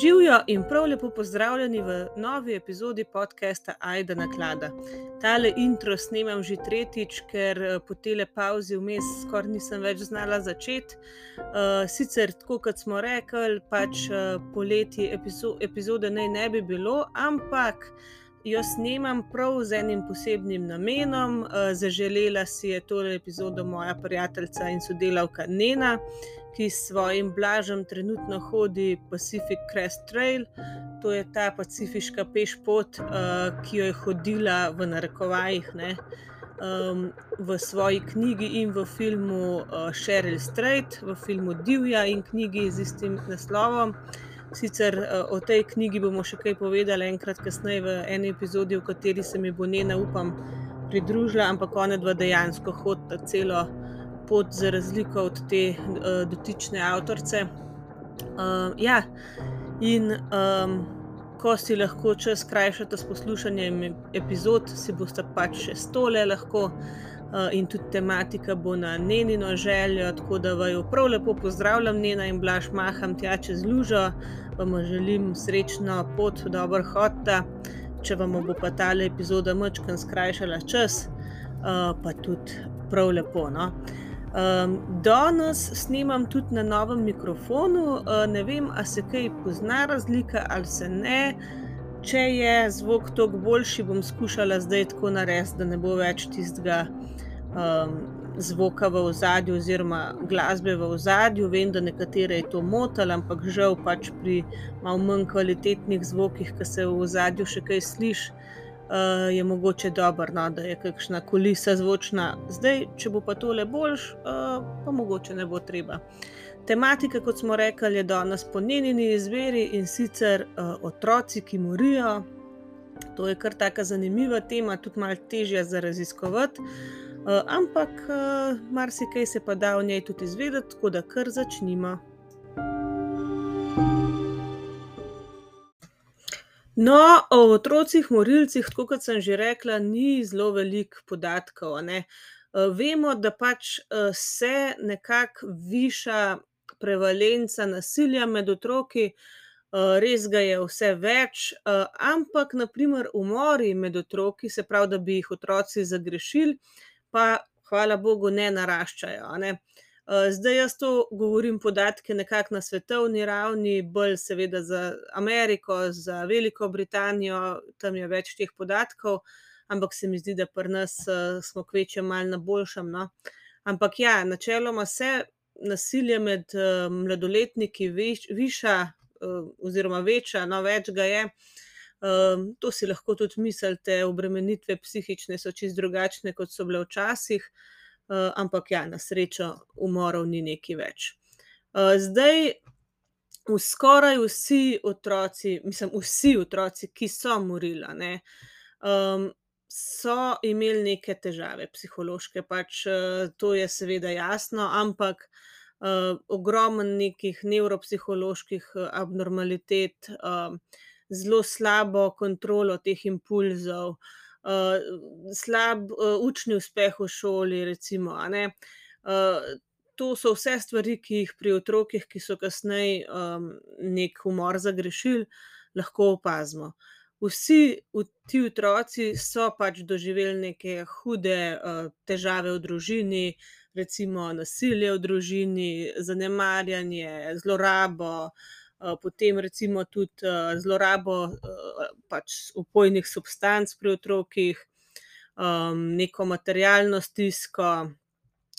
Živijo in prav lepo pozdravljeni v novi epizodi podcasta Aida na klada. Tale intro snemam že tretjič, ker eh, po tele pauzi vmes skoraj nisem več znala začeti. Uh, sicer, tako kot smo rekli, pač uh, poleti epizo epizode naj ne bi bilo, ampak jo snemam prav z enim posebnim namenom. Zaželela si je tole epizodo moja prijateljica in sodelavka Nena ki s svojim blažem trenutno hodi Pacific Crest Trail. To je ta pacifiška pešpot, uh, ki jo je hodila v narekovajih ne, um, v svoji knjigi in v filmu uh, Sheryl Strait, v filmu Divja in knjigi z istim naslovom. Sicer uh, o tej knjigi bomo še kaj povedali enkrat kasneje v eni epizodi, v kateri se mi bo njena, upam, pridružila, ampak ona dva dejansko hodita celo pot, za razliko od te uh, dotične avtorice. Uh, ja, in um, ko si lahko čas skrajšate s poslušanjem epizod, si boste pač še stole lahko. Uh, in tudi tematika bo na njeno željo, tako da vaju prav lepo pozdravljam, njena in blaž maham tja čez lužo, vam želim srečno pot, dobro hodta, če vam bo pa ta epizoda močkam skrajšala čas, uh, pa tudi prav lepo. No? Um, danes snimam tudi na novem mikrofonu, uh, ne vem, ali se kaj pozna razlika ali se ne. Če je zvok tako boljši, bom skušala zdaj tako narediti, da ne bo več tistega um, zvoka v ozadju, oziroma glasbe v ozadju. Vem, da nekatere je to motilo, ampak žal pač pri malo manj kvalitetnih zvokih, ki se v ozadju še kaj sliši uh, je mogoče dobro, no, da je kakšna kulisa zvočna. Zdaj, če bo pa tole boljš, uh, pa mogoče ne bo treba. Tematika, kot smo rekli, je danes po njeni izbiri in sicer uh, otroci, ki morijo. To je kar tako zanimiva tema, tudi malo težja za raziskovati. Uh, ampak uh, marsikaj se pa da o njej tudi izvedeti, tako da kar začnimo. No, o otrocih, morilcih, tako kot sem že rekla, ni zelo veliko podatkov. Ne? Eh, vemo, da pač eh, se nekako viša prevalenca nasilja med otroki, eh, res ga je vse več, ampak naprimer umori med otroki, se pravi, da bi jih otroci zagrešili, pa hvala Bogu ne naraščajo. Ne? Eh, zdaj jaz to govorim podatke nekako na svetovni ravni, bolj seveda za Ameriko, za Veliko Britanijo, tam je več teh podatkov, ampak se mi zdi, da pri nas uh, smo kveče mal na boljšem. No? Ampak ja, načeloma se nasilje med uh, mladoletniki viš, viša oziroma veča, no več ga je. To si lahko tudi mislite, obremenitve psihične so čist drugačne, kot so bile včasih. Uh, ampak ja, na srečo umorov ni neki več. Uh, zdaj, v skoraj vsi otroci, mislim, vsi otroci, ki so morili, ne, um, so imeli neke težave, psihološke, pač uh, to je seveda jasno, ampak uh, ogromno nekih nevropsiholoških abnormalitet, uh, zelo slabo kontrolo teh impulzov. Slab uh, učni uspeh v šoli. Recimo, uh, to so vse stvari, ki jih pri otrokih, ki so kasneje um, nek umor zagrešili, lahko opazimo. Vsi ti otroci so pač doživeli neke hude uh, težave v družini, recimo nasilje v družini, zanemarjanje, zlorabo, uh, potem recimo tudi uh, zlorabo uh, pač upojnih substanc pri otrokih, um, neko materialno stisko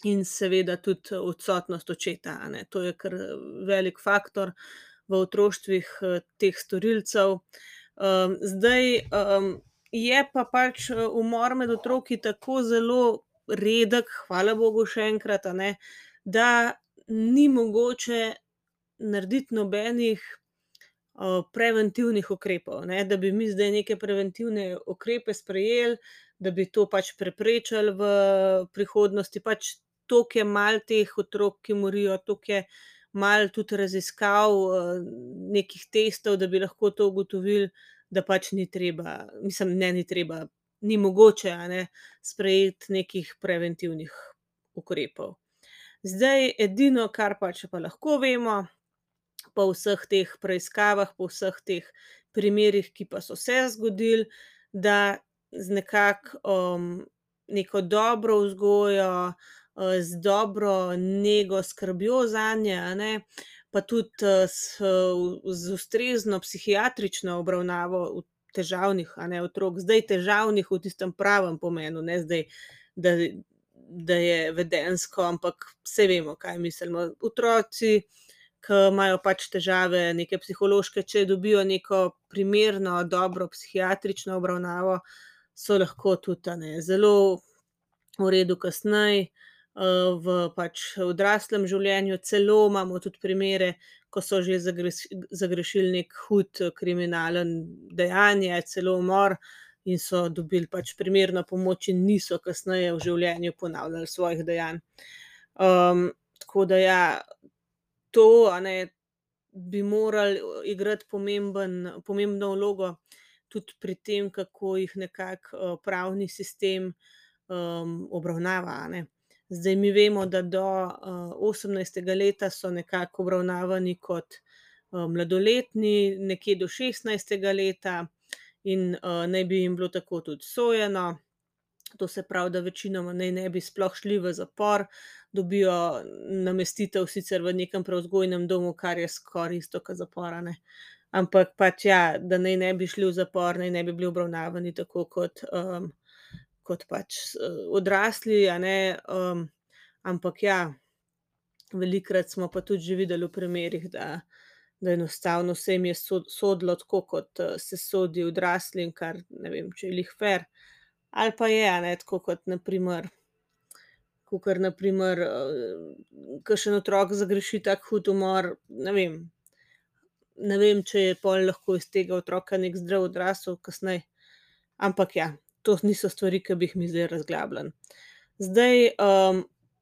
in seveda tudi odsotnost očeta. To je kar velik faktor v otroštvih teh storilcev. Um, zdaj um, je pa pač umor med otroki tako zelo redek, hvala Bogu, še enkrat, ne, da ni mogoče narediti nobenih uh, preventivnih ukrepov, ne? da bi mi zdaj neke preventivne ukrepe sprejeli, da bi to pač preprečili v prihodnosti. Pač toliko je mal teh otrok, ki morijo, toliko je mal tudi raziskav, uh, nekih testov, da bi lahko to ugotovili, da pač ni treba, mislim, ne, ni treba. Ni mogoče ne, sprejeti nekih preventivnih ukrepov. Zdaj, edino, kar pač pa lahko vemo, po vseh teh preiskavah, po vseh teh primerih, ki pa so se zgodili, da z nekako, neko dobro vzgojo, z dobro nego, skrbjo zanje, a ne, pa tudi, s z ustrezno psihiatrično obravnavo težavnih, a ne, otrok. Zdaj težavnih v tistem pravem pomenu, ne zdaj, da da je vedenjsko, ampak saj vemo, kaj mislimo. Otroci, ke imajo pač težave, neke psihološke, če dobijo neko primerno, dobro psihiatrično obravnavo, so lahko tudi, ne, zelo v redu kasneje, v pač odraslem življenju, celo imamo tudi primere, ko so že zagrešili neki hud kriminalno dejanje, celo umor, in so dobili pač primerno pomoč in niso kasneje v življenju ponavljali svojih dejanj. tako da ja, to, ne, bi morali igrati pomemben, pomembno vlogo tudi pri tem, kako jih nekako, pravni sistem, obravnava, a ne. Zdaj mi vemo, da do, osemnajstega leta so nekako obravnavani kot, mladoletni, nekje do šestnajstega leta in, naj bi jim bilo tako tudi sojeno. To se pravi, da večinoma naj ne bi sploh šli v zapor, dobijo namestitev sicer v nekem prevzgojnem domu, kar je skoraj isto ke zapor, a ne. Ampak pač ja, da naj ne bi šli v zapor, naj ne bi bili obravnavani tako kot, kot pač, odrasli, a ne, ampak ja, velikokrat smo pa tudi že videli v primerih, da da enostavno se jim je sodilo tako, kot, se sodi odraslim, kar ne vem, če je glih fer. Ali pa je, ne, tako kot na primer, kakor na primer, kakšen otrok zagreši tak hud umor, ne vem, ne vem, če je pol lahko iz tega otroka neki zdrav odrasel kasneje. Ampak ja, to niso stvari, ke bi jih mi zdaj razglabljali. Zdaj,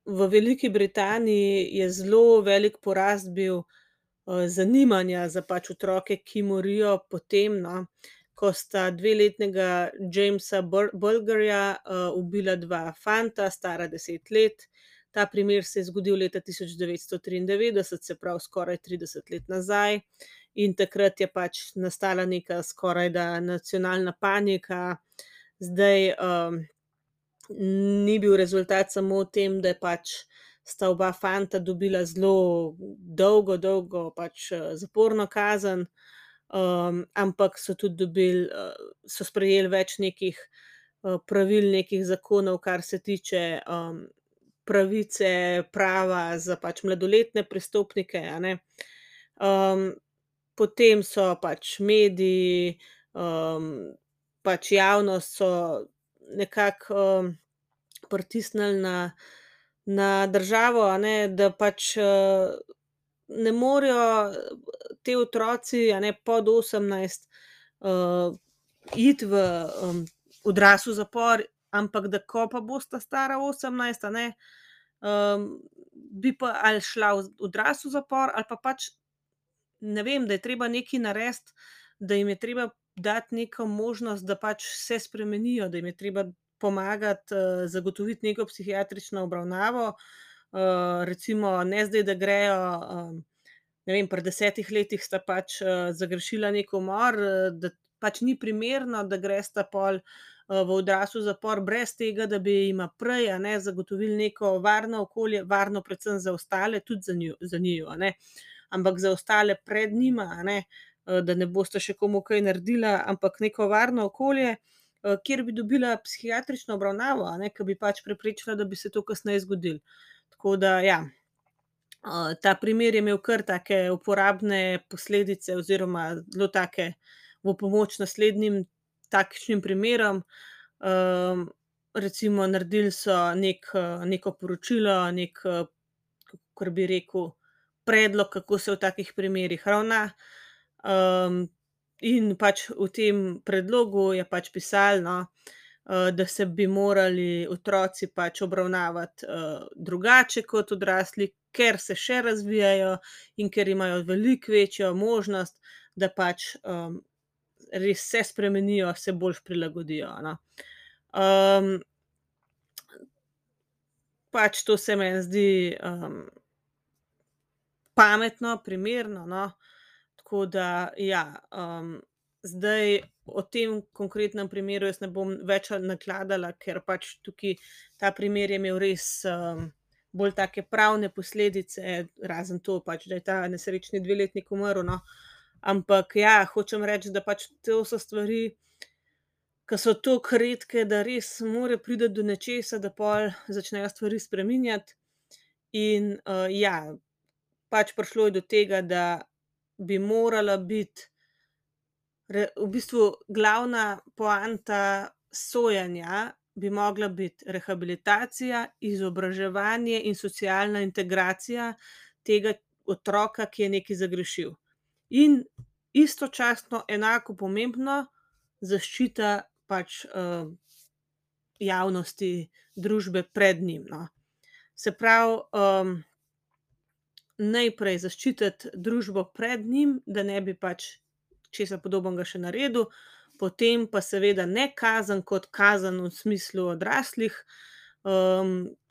v Veliki Britaniji je zelo velik porast bil, zanimanja za pač otroke, ki morijo po tem, no, ko sta dveletnega Jamesa Bulgerja, ubila dva fanta, stara deset let. Ta primer se je zgodil leta tisoč devetsto triindevetdeset, se pravi skoraj trideset let nazaj. In takrat je pač nastala neka skorajda nacionalna panika. Zdaj, ni bil rezultat samo v tem, da je pač sta oba fanta dobila zelo dolgo, dolgo pač, zaporno kazen, ampak so tudi dobili, so sprejeli več nekih, pravil, nekih zakonov, kar se tiče, pravice, prava za pač mladoletne prestopnike, a ne. potem so pač mediji, pač javnost so nekako, pritisnili na na državo, ne, da pač, ne morejo ti otroci, a ne, pod osemnajst, iti v, odrasli zapor, ampak da ko pa bosta stara osemnajst, a ne, bi pa ali šla v odrasli zapor ali pa pač, ne vem, da je treba nekaj narediti, da jim je treba dati neko možnost, da pač se spremenijo, da jim je treba pomagati, zagotoviti neko psihiatrično obravnavo. Recimo ne zdaj, da grejo, ne vem, pri desetih letih sta pač, zagrešila neki umor, da pač ni primerno, da gresta pol, v odrasli zapor brez tega, da bi jima prej, ne, zagotovili neko varno okolje, varno predvsem za ostale, tudi za za njiju, a ne. Ampak za ostale pred njima, ne, da ne bosta še komu kaj naredila, ampak neko varno okolje, kjer bi dobila psihiatrično obravnavo, ke bi pač preprečila, da bi se to kasneje zgodilo. Tako da ja, ta primer je imel kar take uporabne posledice oziroma zelo take v pomoč naslednjim takšnim primerom. recimo naredili so neki, neko poročilo, neki, kakor bi rekel, predlog, kako se v takih primerih ravna. in pač v tem predlogu je pač pisalo, no, da se bi morali otroci pač obravnavati, drugače kot odrasli, ker se še razvijajo in ker imajo veliko večjo možnost, da pač, res se spremenijo, se boljše prilagodijo, no. pač to se meni zdi, pametno, primerno, no. Tako da, ja, zdaj o tem konkretnem primeru jaz ne bom več nakladala, ker pač tukaj ta primer je imel res, bolj take pravne posledice, razen to pač, da je ta nesrečni dveletnik umrl, no. Ampak ja, hočem reči, da pač to so stvari, ke so toliko redke, da res mora priti do nečesa, da pol začnejo stvari spreminjati. In, ja, pač prišlo je do tega, da bi morala biti v bistvu glavna poanta sojenja bi mogla biti rehabilitacija, izobraževanje in socialna integracija tega otroka, ki je nekaj zagrešil. In istočasno enako pomembno, zaščita pač, javnosti, družbe pred njim, no. Se pravi, najprej zaščititi družbo pred njim, da ne bi pač česa podobnega še naredil, potem pa seveda ne kazen kot kazen v smislu odraslih,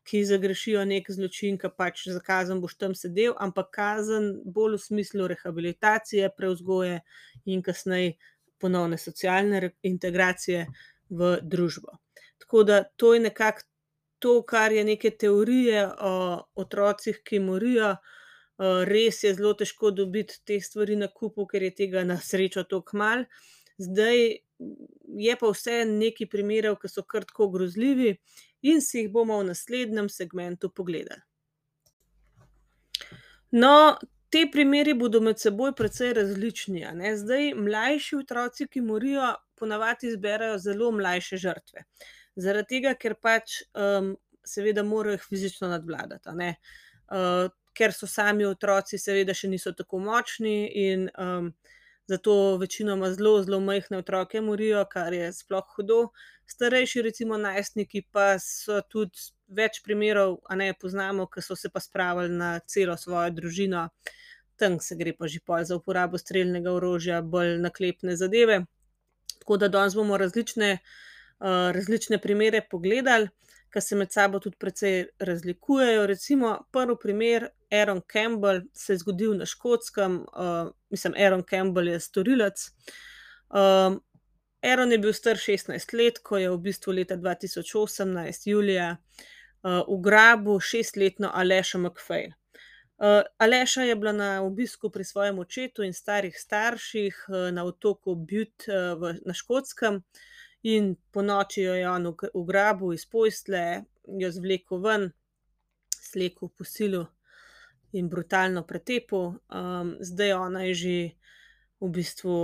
ki zagrešijo neki zločin, ke pač za kazen boš tam sedel, ampak kazen bolj v smislu rehabilitacije, prevzgoje in kasneje ponovne socialne integracije v družbo. Tako da to je nekako to, kar je neke teorije o otrocih, ki morijo. Res je zelo težko dobiti te stvari na kupu, ker je tega na srečo toliko malo. Zdaj je pa vseeno nekaj primerov, ke so kar tako grozljivi, in si jih bomo v naslednjem segmentu pogledali. No, ti primeri bodo med seboj precej različni. Zdaj, mlajši otroci, ki morijo, po navadi izberejo zelo mlajše žrtve. Zaradi tega, ker pač, seveda morajo jih fizično nadvladati, ne. Ker so sami otroci, seveda še niso tako močni in, zato večinoma zelo, zelo majhne otroke morijo, kar je sploh hudo. Starejši, recimo najstniki, pa so tudi več primerov, a ne, poznamo, ke so se pa spravili na celo svojo družino. Tam se gre pa že pol za uporabo strelnega orožja, bolj naklepne zadeve. Tako da danes bomo različne, različne primere pogledali, ke se med sabo tudi precej razlikujejo. Recimo prvi primer, Aaron Campbell, se je zgodil na Škotskem, mislim, Aaron Campbell je storilec. Aaron je bil star šestnajst let, ko je v bistvu leta dva tisoč osemnajst julija, ugrabil šestletno Alešo McFay. Aleša je bila na obisku pri svojem očetu in starih starših, na otoku Bute, v na Škotskem. In ponoči jo je on ugrabil iz postelje, jo zvlekel ven, slekel, posilal in brutalno pretepel. zdaj ona je že v bistvu,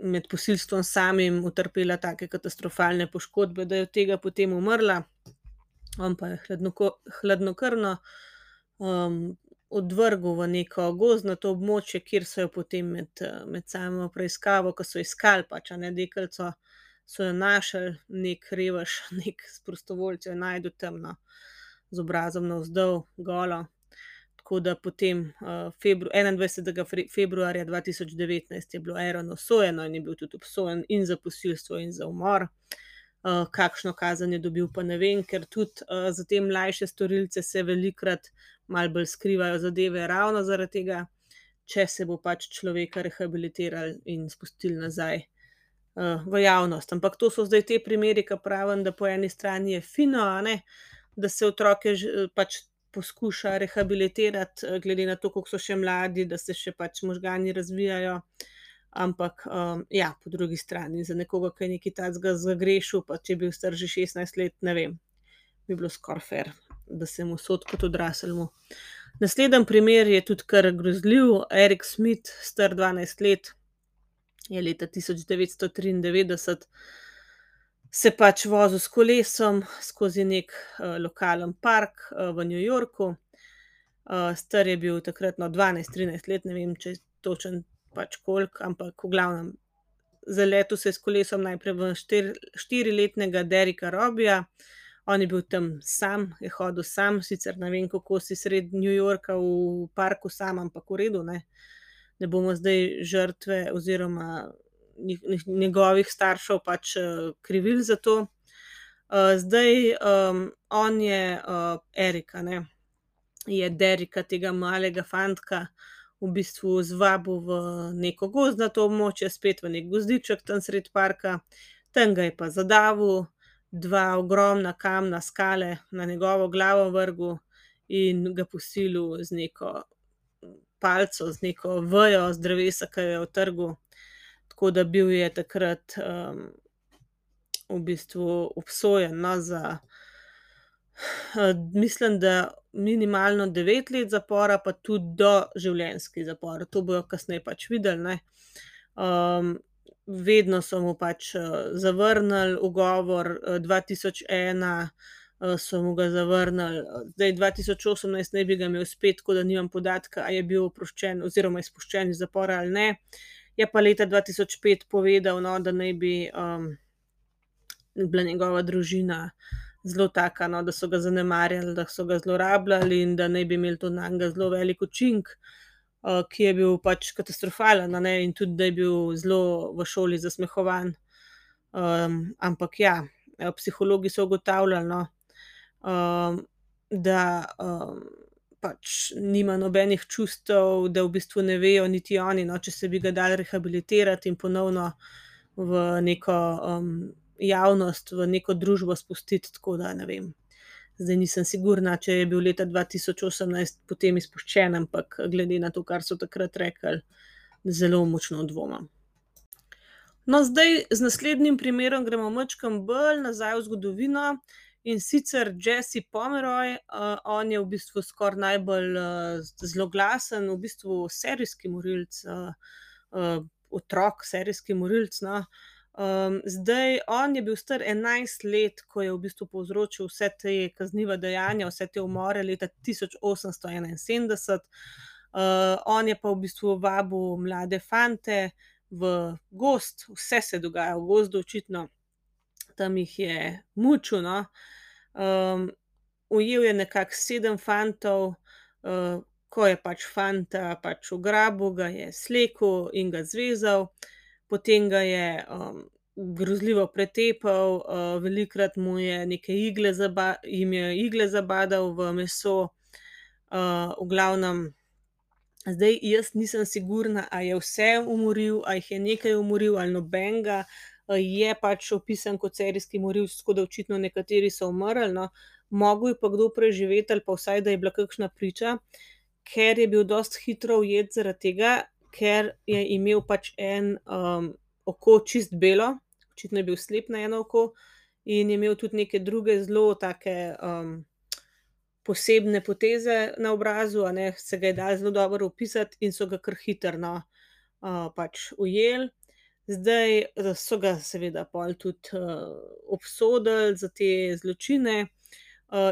med posilstvom samim utrpela take katastrofalne poškodbe, da je od tega potem umrla. On pa je hladnokrvno, odvrgel v neko gozdnato območje, kjer so jo potem med, med samo preiskavo, ke so iskali pač, ne, deklico, so jo našli, neki revež, neki s prostovoljci jo je našel tam, no, z obrazom navzdol, golo. Tako da potem, enaindvajsetega februarja dva tisoč devetnajst je bilo Aaron obsojeno in je bil tudi obsojen in za posilstvo in za umor. kakšno kazen je dobil, pa ne vem, ker tudi, za te mlajše storilce se velikokrat malo bolj skrivajo zadeve ravno zaradi tega, če se bo pač človeka rehabilitiralo in spustilo nazaj, v javnost. Ampak to so zdaj ti primeri, ke pravim, da po eni strani je fino, ne, da se otroke pač poskuša rehabilitirati, glede na to, koliko so še mladi, da se še pač možgani razvijajo. Ampak, ja, po drugi strani za nekoga, ke je nekaj takega zagrešil, pa če je bil star že šestnajst let, ne vem, bi bilo skoraj fer, da se mu sodi kot odraslemu. Naslednji primer je tudi kar grozljiv. Eric Smith, star dvanajst let, je leta tisoč devetsto triindevetdeset se pač vozil s kolesom skozi neki, lokalen park, v New Yorku. star je bil takrat, no, dvanajst, trinajst let, ne vem, če je točno pač koliko, ampak v glavnem, zaletel se je s kolesom najprej v štiriletnega Derricka Robija. On je bil tam sam, je hodil sam, sicer ne vem, kako si sredi New Yorka v parku sam, ampak v redu, ne. Ne bomo zdaj žrtve oziroma njegovih staršev pač, krivili za to. zdaj, on je, Eric, a ne, je Derricka, tega malega fantka, v bistvu zvabil v neko gozdnato območje, spet v neki gozdiček tam sredi parka. Tam ga je pa zadavil, dva ogromna kamna, skale na njegovo glavo vrgel in ga posilil z neko palico, z neko vejo z drevesa, jo je odtrgal. Tako da bil je takrat, v bistvu obsojen, no, za, mislim, da minimalno devet let zapora pa tudi doživljenjski zapor. To bojo kasneje pač videli, ne. vedno so mu pač, zavrnili ugovor, dva tisoč ena, so mu ga zavrnili, zdaj dva tisoč osemnajst naj bi ga imel spet, tako da nimam podatka, a je bil oproščen oziroma izpuščen iz zapora ali ne. Je pa leta dva tisoč pet povedal, no, da naj bi, bila njegova družina zelo taka, no, da so ga zanemarjali, da so ga zlorabljali in da naj bi imelo to nanj zelo velik učinek, ki je bil pač katastrofalen, ne, in tudi, da je bil zelo v šoli zasmehovan. ampak ja, psihologi so ugotavljali, no, da, pač nima nobenih čustev, da v bistvu ne vejo niti oni, no, če se bi ga dalo rehabilitirati in ponovno v neko, javnost, v neko družbo spustiti, tako da ne vem. Zdaj nisem sigurna, če je bil leta dva tisoč osemnajst potem izpuščen, ampak glede na to, kar so takrat rekli, zelo močno dvomim. No, zdaj z naslednjim primerom gremo majčkeno bolj nazaj v zgodovino, in sicer Jesse Pomeroy, on je v bistvu skoraj najbolj, zloglasen, v bistvu serijski morilec, otrok, serijski morilec, no. zdaj, on je bil star enajst let, ko je v bistvu povzročil vsa ta kazniva dejanja, vse te umore leta tisoč osemsto enainsedemdeset. on je pa v bistvu vabil mlade fante v gozd, vse se dogaja v gozdu očitno. Tam jih je mučil, no. Ujel je nekako sedem fantov, ko je pač fanta pač ugrabil, ga je slekel in ga zvezal. Potem ga je, grozljivo pretepal, velikokrat mu je neke igle jim je igle zabadal v meso. v glavnem, zdaj jaz nisem sigurna, a je vse umoril, a jih je nekaj umoril ali nobenega. Je pač opisan kot serijski morilec, tako da očitno nekateri so umrli, no. Mogel je pa kdo preživeti ali pa vsaj, da je bila kakšna priča, ker je bil dosti hitro ujet zaradi tega, ker je imel pač en, oko čisto belo, očitno je bil slep na eno oko, in je imel tudi neke druge zelo take, posebne poteze na obrazu, ne, se ga je dalo zelo dobro opisati in so ga kar hitro, no, pač ujeli. Zdaj, so ga seveda pol tudi, obsodili za te zločine,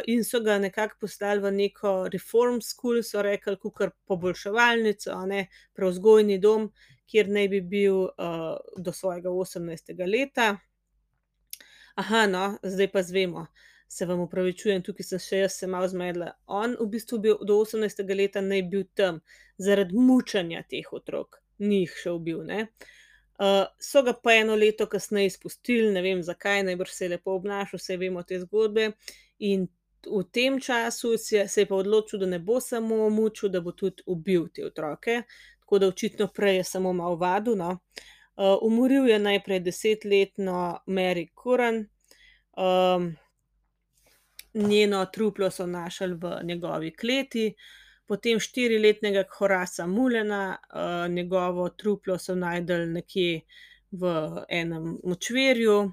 in so ga nekako poslali v neko reform school, so rekli, kakor poboljševalnico, ne, prevzgojni dom, kjer naj bi bil, do svojega osemnajstega leta. no, zdaj pa izvemo. Se vam opravičujem, tukaj sem še jaz se malo zmedla. On v bistvu bi do osemnajstega leta naj bil tam zaradi mučenja teh otrok, ni jih še ubil, ne. So ga pa eno leto kasneje izpustili, ne vem, zakaj, najbrž se je lepo obnašal, saj vemo te zgodbe. In v tem času se je pa odločil, da ne bo samo mučil, da bo tudi ubil te otroke. Tako da očitno prej je samo malo vadil, no. umoril je najprej desetletno Mary Curran, njeno truplo so našli v njegovi kleti. Potem štiriletnega Horasa Mullena, njegovo truplo so našli nekje v enem močvirju.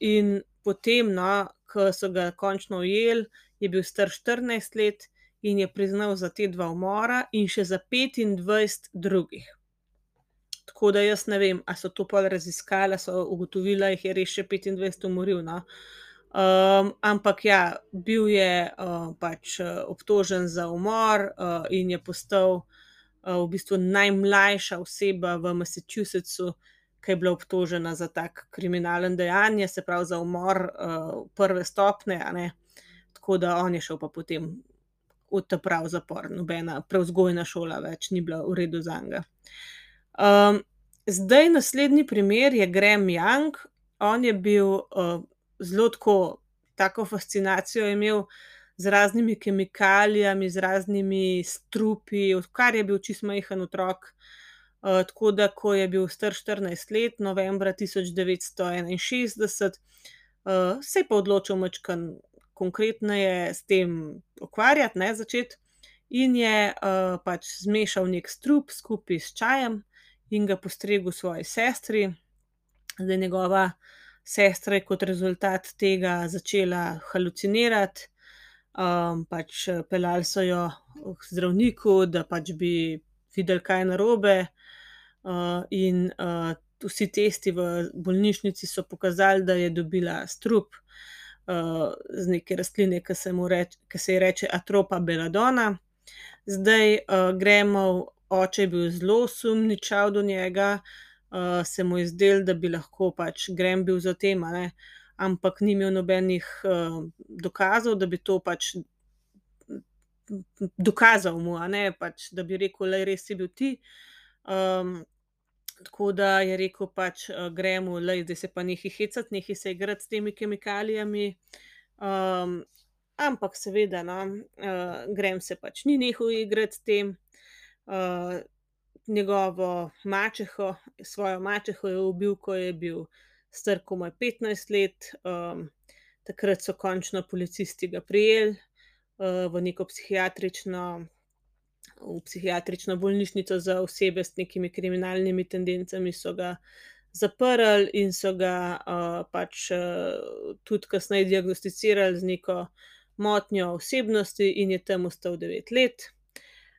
in potem, no, ke so ga končno ujeli, je bil star štirinajst let in je priznal za ta dva umora in še za petindvajset drugih. Tako da jaz ne vem, a so to pol raziskali, a so ugotovili, a jih je res še petindvajset umoril, no. Ampak ja, bil je, pač, obtožen za umor, in je postal, v bistvu najmlajša oseba v Massachusettsu, ke je bila obtožena za tako kriminalno dejanje, se pravi za umor, prve stopnje, a ne. Tako da on je šel pa potem v ta pravi zapor, nobena prevzgojna šola več ni bila v redu zanj. zdaj naslednji primer je Graham Young. On je bil, zelo tako, tako fascinacijo imel z raznimi kemikalijami, z raznimi strupi, odkar je bil čisto majhen otrok. tako da, ko je bil star štirinajst let, novembra tisoč devetsto enainšestdeset, se je pa odločil majčkeno konkretneje s tem ukvarjati, ne, začeti. In je, pač zmešal neki strup skupaj s čajem in ga postregel svoji sestri. Zdaj, njegova sestra je kot rezultat tega začela halucinirati. pač peljali so jo k zdravniku, da pač bi videli, kaj je narobe. in, vsi testi v bolnišnici so pokazali, da je dobila strup, z neke rastline, ke se mu ke se ji reče Atropa belladonna. Zdaj, Grahamov oče je bil zelo sumničav do njega, se mu je zdelo, da bi lahko pač Graham bil za tem, ampak ni imel nobenih, dokazov, da bi to pač dokazal mu, pač da bi rekel: "Glej, res si bil ti." tako da je rekel pač, Grahamu: "Glej, zdaj se pa nehaj hecati, nehaj se igrati s temi kemikalijami." ampak seveda, no, Graham se pač ni nehal igrati s tem. Njegovo mačeho, svojo mačeho je ubil, ko je bil star komaj petnajst let. takrat so končno policisti ga prijeli, v neko psihiatrično, v psihiatrično bolnišnico za osebe z nekimi kriminalnimi tendencami so ga zaprli in so ga, pač, tudi kasneje diagnosticirali z neko motnjo osebnosti in je tam ostal devet let.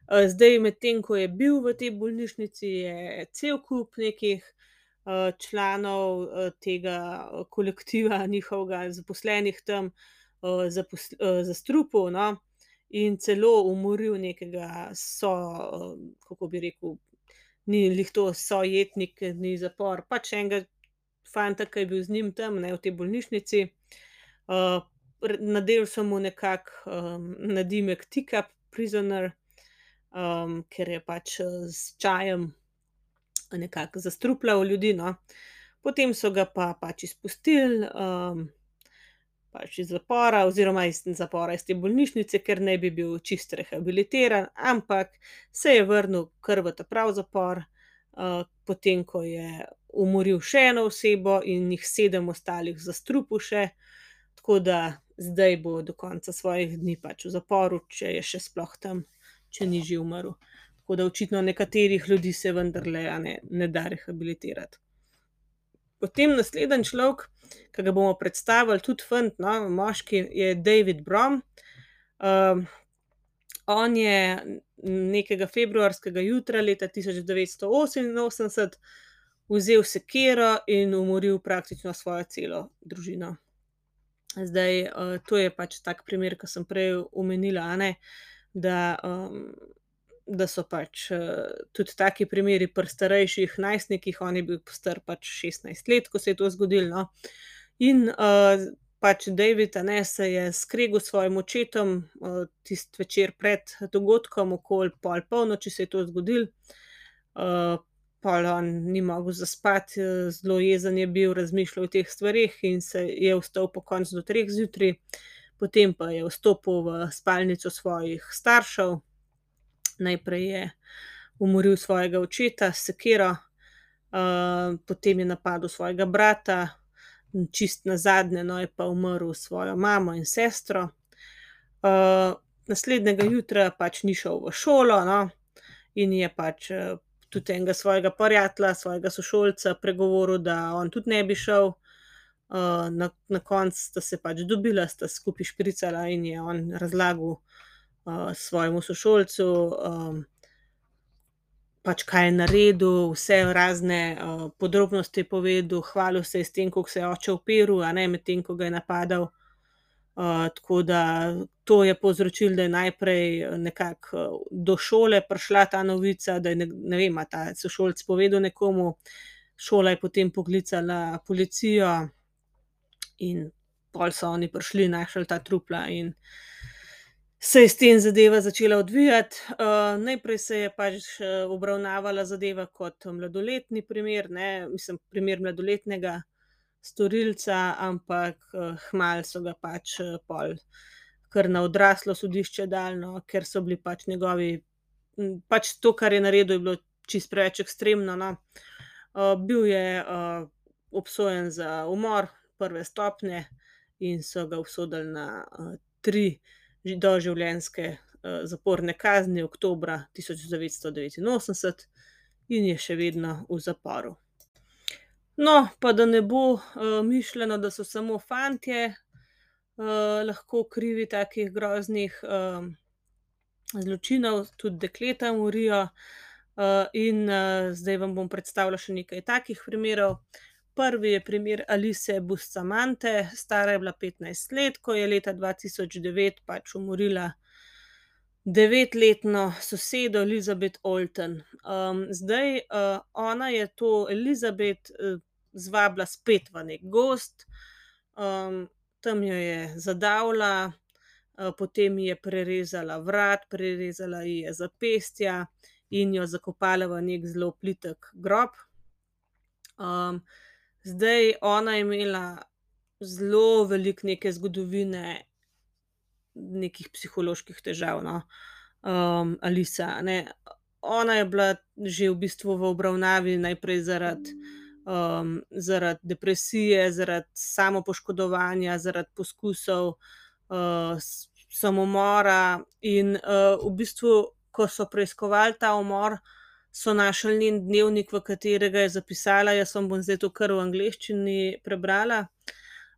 Zdaj, medtem ko je bil v tej bolnišnici, je cel kup nekih, članov, tega kolektiva njihovega, zaposlenih tam, zastrupil, no, in celo umoril nekega kako bi rekel, ni glih to sojetnik, ni zapor, pač enega fanta, ke je bil z njim tam, ne, v tej bolnišnici. nadeli so mu nekako, nadimek Teacup prisoner, ker je pač, s čajem nekako zastrupljal ljudi, no. Potem so ga pa pač izpustili, pač iz zapora oziroma iz zapora, iz te bolnišnice, ker naj bi bil čisto rehabilitiran, ampak se je vrnil kar v ta pravi zapor, potem ko je umoril še eno osebo in jih sedem ostalih zastrupil še. Tako da zdaj bo do konca svojih dni pač v zaporu, če je še sploh tam, če ni že umrl. Tako da očitno nekaterih ljudi se vendarle, ne, ne da rehabilitirati. Potem naslednji človek, ke ga bomo predstavili, tudi fant, no, moški, je David Brom. on je nekega februarskega jutra leta tisoč devetsto oseminosemdeset vzel sekiro in umoril praktično svojo celo družino. Zdaj, to je pač tak primer, ke sem prej omenila, ne, da, da so pač, tudi taki primeri pri starejših najstnikih, on je bil star pač šestnajst let, ko se je to zgodilo, no. In, pač David, ne, se je skregal s svojim očetom, tisti večer pred dogodkom, okoli pol polnoči se je to zgodilo. pol on ni mogel zaspati, zelo jezen je bil, razmišljal o teh stvareh in se je vstal pokonci do treh zjutraj. Potem pa je vstopil v spalnico svojih staršev. Najprej je umoril svojega očeta sekiro, potem je napadel svojega brata, čisto nazadnje, no, je pa umoril svojo mamo in sestro. naslednjega jutra pač ni šel v šolo, no, in je pač, tudi enega svojega prijatelja, svojega sošolca pregovoril, da on tudi ne bi šel. Na, na koncu sta se pač dobila, sta skupaj špricala in je on razlagal, svojemu sošolcu, pač kaj je naredil, vse razne, podrobnosti je povedal, hvalil se je s tem, kako se je oče uperil, a ne, medtem ko ga je napadal. tako da to je povzročilo, da je najprej nekako, do šole prišla ta novica, da je ne vem, a ta sošolec povedal nekomu. Šola je potem poklicala policijo in pol so oni prišli, našli ta trupla in se je s tem zadeva začela odvijati. najprej se je pač, obravnavala zadeva kot mladoletni primer, ne, mislim, primer mladoletnega storilca, ampak, kmalu so ga pač, pol kar na odraslo sodišče dali, no, ker so bili pač njegovi, pač to, kar je naredil, je bilo čisto preveč ekstremno, no. bil je, obsojen za umor prve stopnje in so ga obsodili na, tri doživljenjske, zaporne kazni devetsto devetinosemdeset in je še vedno v zaporu. No, pa da ne bo, mišljeno, da so samo fantje, lahko krivi takih groznih, zločinov, tudi dekleta morijo. in, zdaj vam bom predstavila še nekaj takih primerov. Prvi je primer Alice Bustamante, stara je bila petnajst let, ko je leta dva tisoč devet pač umorila devetletno sosedo Elizabeth Olten. zdaj, ona je to Elizabeth, zvabila spet v neki gozd, tam jo je zadavila, potem ji je prerezala vrat, prerezala ji je zapestja in jo zakopala v neki zelo plitek grob. Zdaj, ona je imela zelo veliko neke zgodovine nekih psiholoških težav, no. Alica, a ne. Ona je bila že v bistvu v obravnavi najprej zaradi, zaradi depresije, zaradi samopoškodovanja, zaradi poskusov, samomora in, v bistvu, ko so preiskovali ta umor, so našli njen dnevnik, v katerega je zapisala, jaz vam bom zdaj to kar v angleščini prebrala: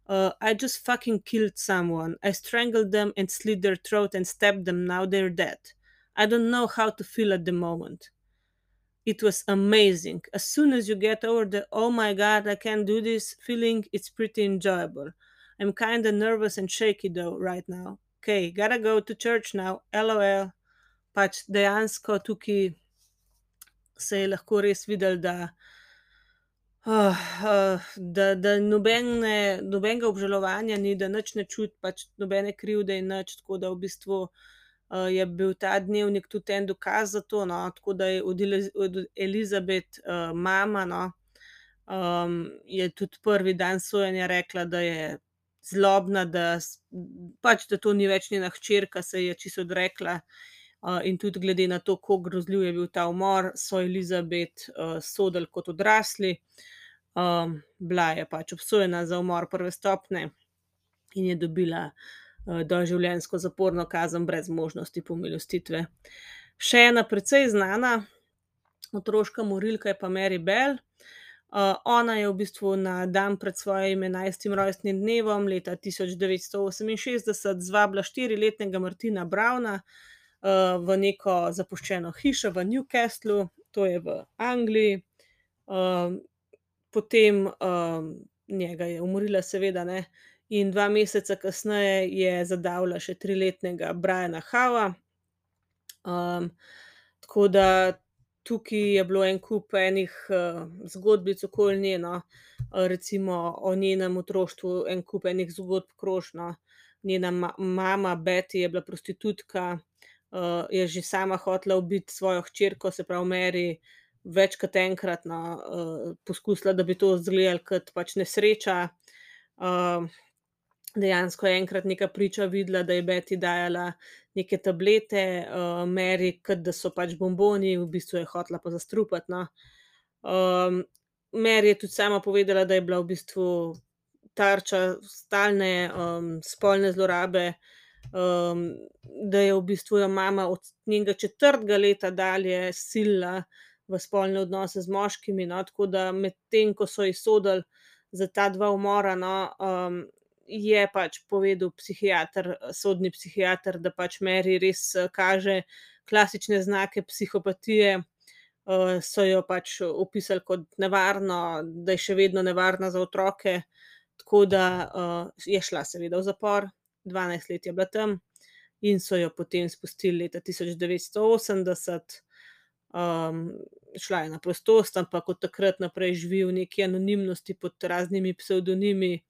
uh, I just fucking killed someone. I strangled them and slit their throat and stabbed them, now they're dead. I don't know how to feel at the moment. It was amazing. As soon as you get over the oh my god, I can't do this feeling, it's pretty enjoyable. I am kinda nervous and shaky though right now. Okay, gotta go to church now, LOL." Pač dejansko tukaj se je lahko res videlo, da, da, da nobene, nobenega obžalovanja ni, da nič ne čuti, pač nobene krivde in nič, tako da v bistvu, je bil ta dnevnik tudi en dokaz za to, no, tako da je od od Elizabeth, mama, no, je tudi prvi dan sojenja rekla, da je zlobna, da pač da to ni več njena hčerka, se je čisto odrekla. In tudi glede na to, kako grozljiv je bil ta umor, so Elizabeth, sodili kot odrasli. bila je pač obsojena za umor prve stopnje in je dobila, doživljenjsko zaporno kazen brez možnosti pomilostitve. Še ena precej znana otroška morilka je pa Mary Bell. ona je v bistvu na dan pred svojim enajstim rojstnim dnevom leta tisoč devetsto oseminšestdeset zvabila štiriletnega Martina Browna, v neko zapuščeno hišo v Newcastlu, to je v Angliji. potem, njega je umorila, seveda, ne, in dva meseca kasneje je zadavila še triletnega Briana Howa. tako da tukaj je bilo en kup enih, zgodbic okoli nje, no. recimo o njenem otroštvu en kup enih zgodb kroži, no. Njena mama Betty je bila prostitutka, je že sama hotela ubiti svojo hčerko, se pravi Mary, več kot enkrat, no, poskusila, da bi to izgledalo kot pač nesreča. dejansko je enkrat neka priča videla, da je Betty dajala neke tablete, Mary, kot da so pač bonboni, v bistvu je hotela pa zastrupiti, no. Mary je tudi sama povedala, da je bila v bistvu tarča stalne, spolne zlorabe, da je v bistvu jo mama od njenega četrtega leta dalje silila v spolne odnose z moškimi, no, tako da medtem ko so ji sodili za ta dva umora, no, je pač povedal psihiater, sodni psihiater, da pač Mary res kaže klasične znake psihopatije. so jo pač opisali kot nevarno, da je še vedno nevarna za otroke. Tako da, je šla seveda v zapor, dvanajst let je bila tam in so jo potem izpustili leta tisoč devetsto osemdeset. šla je na prostost, ampak od takrat naprej živi v neki anonimnosti pod raznimi psevdonimi.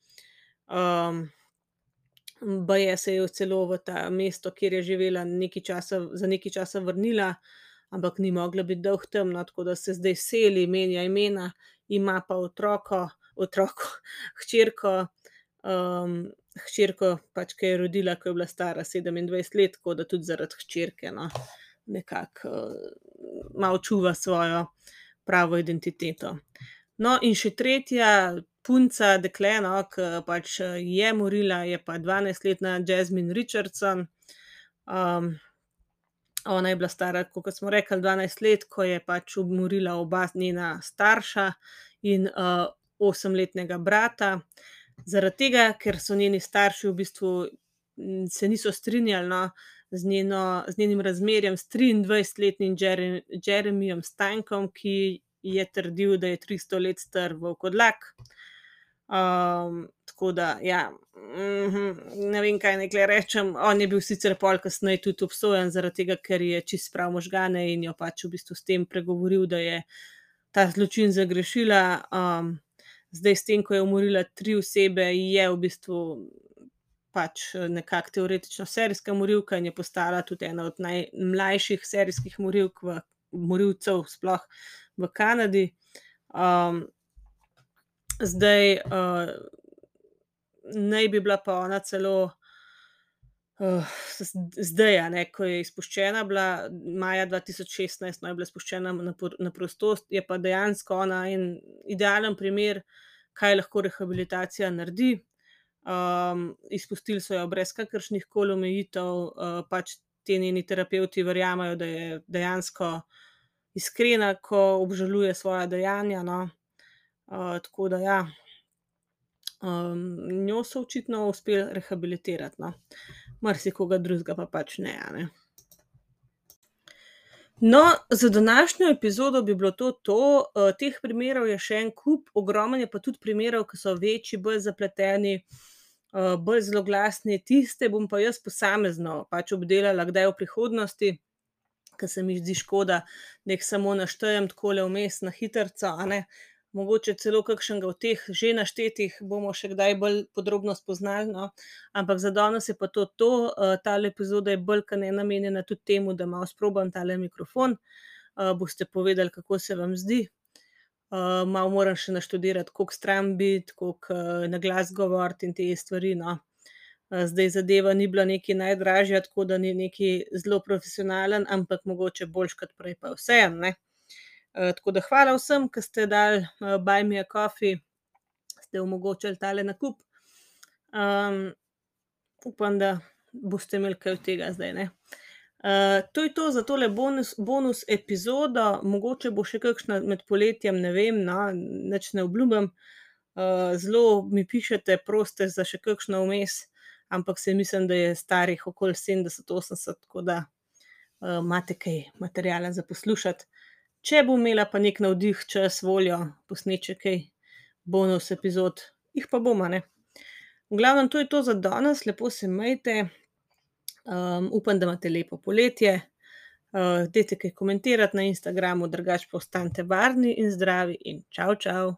baje se je celo v to mesto, kjer je živela, nekaj časa, za nekaj časa vrnila, ampak ni mogla biti dolgo tam, no, tako da se zdaj seli, menja imena, ima pa otroko, otrok, hčerko, hčerko, pač, ki je rodila, ko je bila stara 27 let, tako da tudi zaradi hčerke, no, nekako uh, malo čuva svojo pravo identiteto. No, in še tretja punca, dekle, no, ki pač je morila, je pa 12-letna Jasmine Richardson. Um, ona je bila stara, kot smo rekli, 12 let, ko je pač umorila oba njena starša in uh, 8-letnega brata. Zaradi tega, ker so njeni starši v bistvu se niso strinjali no, z, njeno, z njenim razmerjem s 23-letnim Jeremijem Stankom, ki je trdil, da je 300 let star v kodlak. Um, tako da, ja, mm -hmm, ne vem, kaj nekaj rečem. On je bil sicer pol kasneje tudi obsojen, zaradi tega, ker je čist prav možgane in jo pač v bistvu s tem pregovoril, da je ta zločin zagrešila. Um, zdaj, s tem, ko je umorila tri osebe, je v bistvu pač nekako teoretično serijska morilka in je postala tudi ena od najmlajših serijskih morilk v morilcev, sploh v Kanadi. Um, zdaj, uh, naj bi bila pa ona celo. Uh, zdaj, ne, ko je izpuščena, bila maja 2016, no, je bila izpuščena na, na prostost, je pa dejansko ona en idealen primer, kaj lahko rehabilitacija naredi. Um, izpustili so jo brez kakršnih koli omejitev, uh, pač ti njeni terapeuti verjamajo, da je dejansko iskrena, ko obžaluje svoje dejanja. No. Uh, tako da, ja, um, njo so očitno uspeli rehabilitirati, no. Marsikoga drugega pa pač ne. ne. No, za današnjo epizodo bi bilo to. to. Uh, teh primerov je še en kup, ogromno je pa tudi primerov, ki so večji, bolj zapleteni, uh, bolj zelo glasni. Tiste bom pa jaz posamezno pač obdelala, kdaj v prihodnosti, ker se mi zdi škoda, da jih samo naštejem tako le vmes na hitro. Mogoče celo kakšnega od teh že naštetih bomo še kdaj bolj podrobno spoznali, no? ampak za danes je pa to. to. Uh, ta epizoda je bolj kot ne namenjena tudi temu, da malo sprobam tale mikrofon. Uh, boste povedali, kako se vam zdi. Uh, malo moram še naštudirati, koliko stran biti, koliko uh, na glas govoriti in te stvari. No? Uh, zdaj zadeva ni bila neki najdražja, tako da ni neki zelo profesionalen, ampak mogoče boljš kot prej, pa vseeno. Uh, tako da hvala vsem, ki ste dali uh, Buy Me a Coffee, ste omogočili tale nakup. Um, upam, da boste imeli kaj od tega zdaj. Ne? Uh, to je to za tole bonus, bonus epizodo, mogoče bo še kakšna med poletjem, ne vem, no, neč ne obljubim. Uh, zelo mi pišete, proste za še kakšno vmes, ampak se mislim, da je starih okoli 70-80, tako da uh, imate kaj materijala za poslušati. Če bom imela pa nek navdih, čas, voljo, posneče kaj bonus epizod, jih pa bomo. V glavnem, to je to za danes, lepo se majte. Um, upam, da imate lepo poletje. Uh, dajte kaj komentirati na Instagramu, drugače pa ostanite varni in zdravi in čau, čau.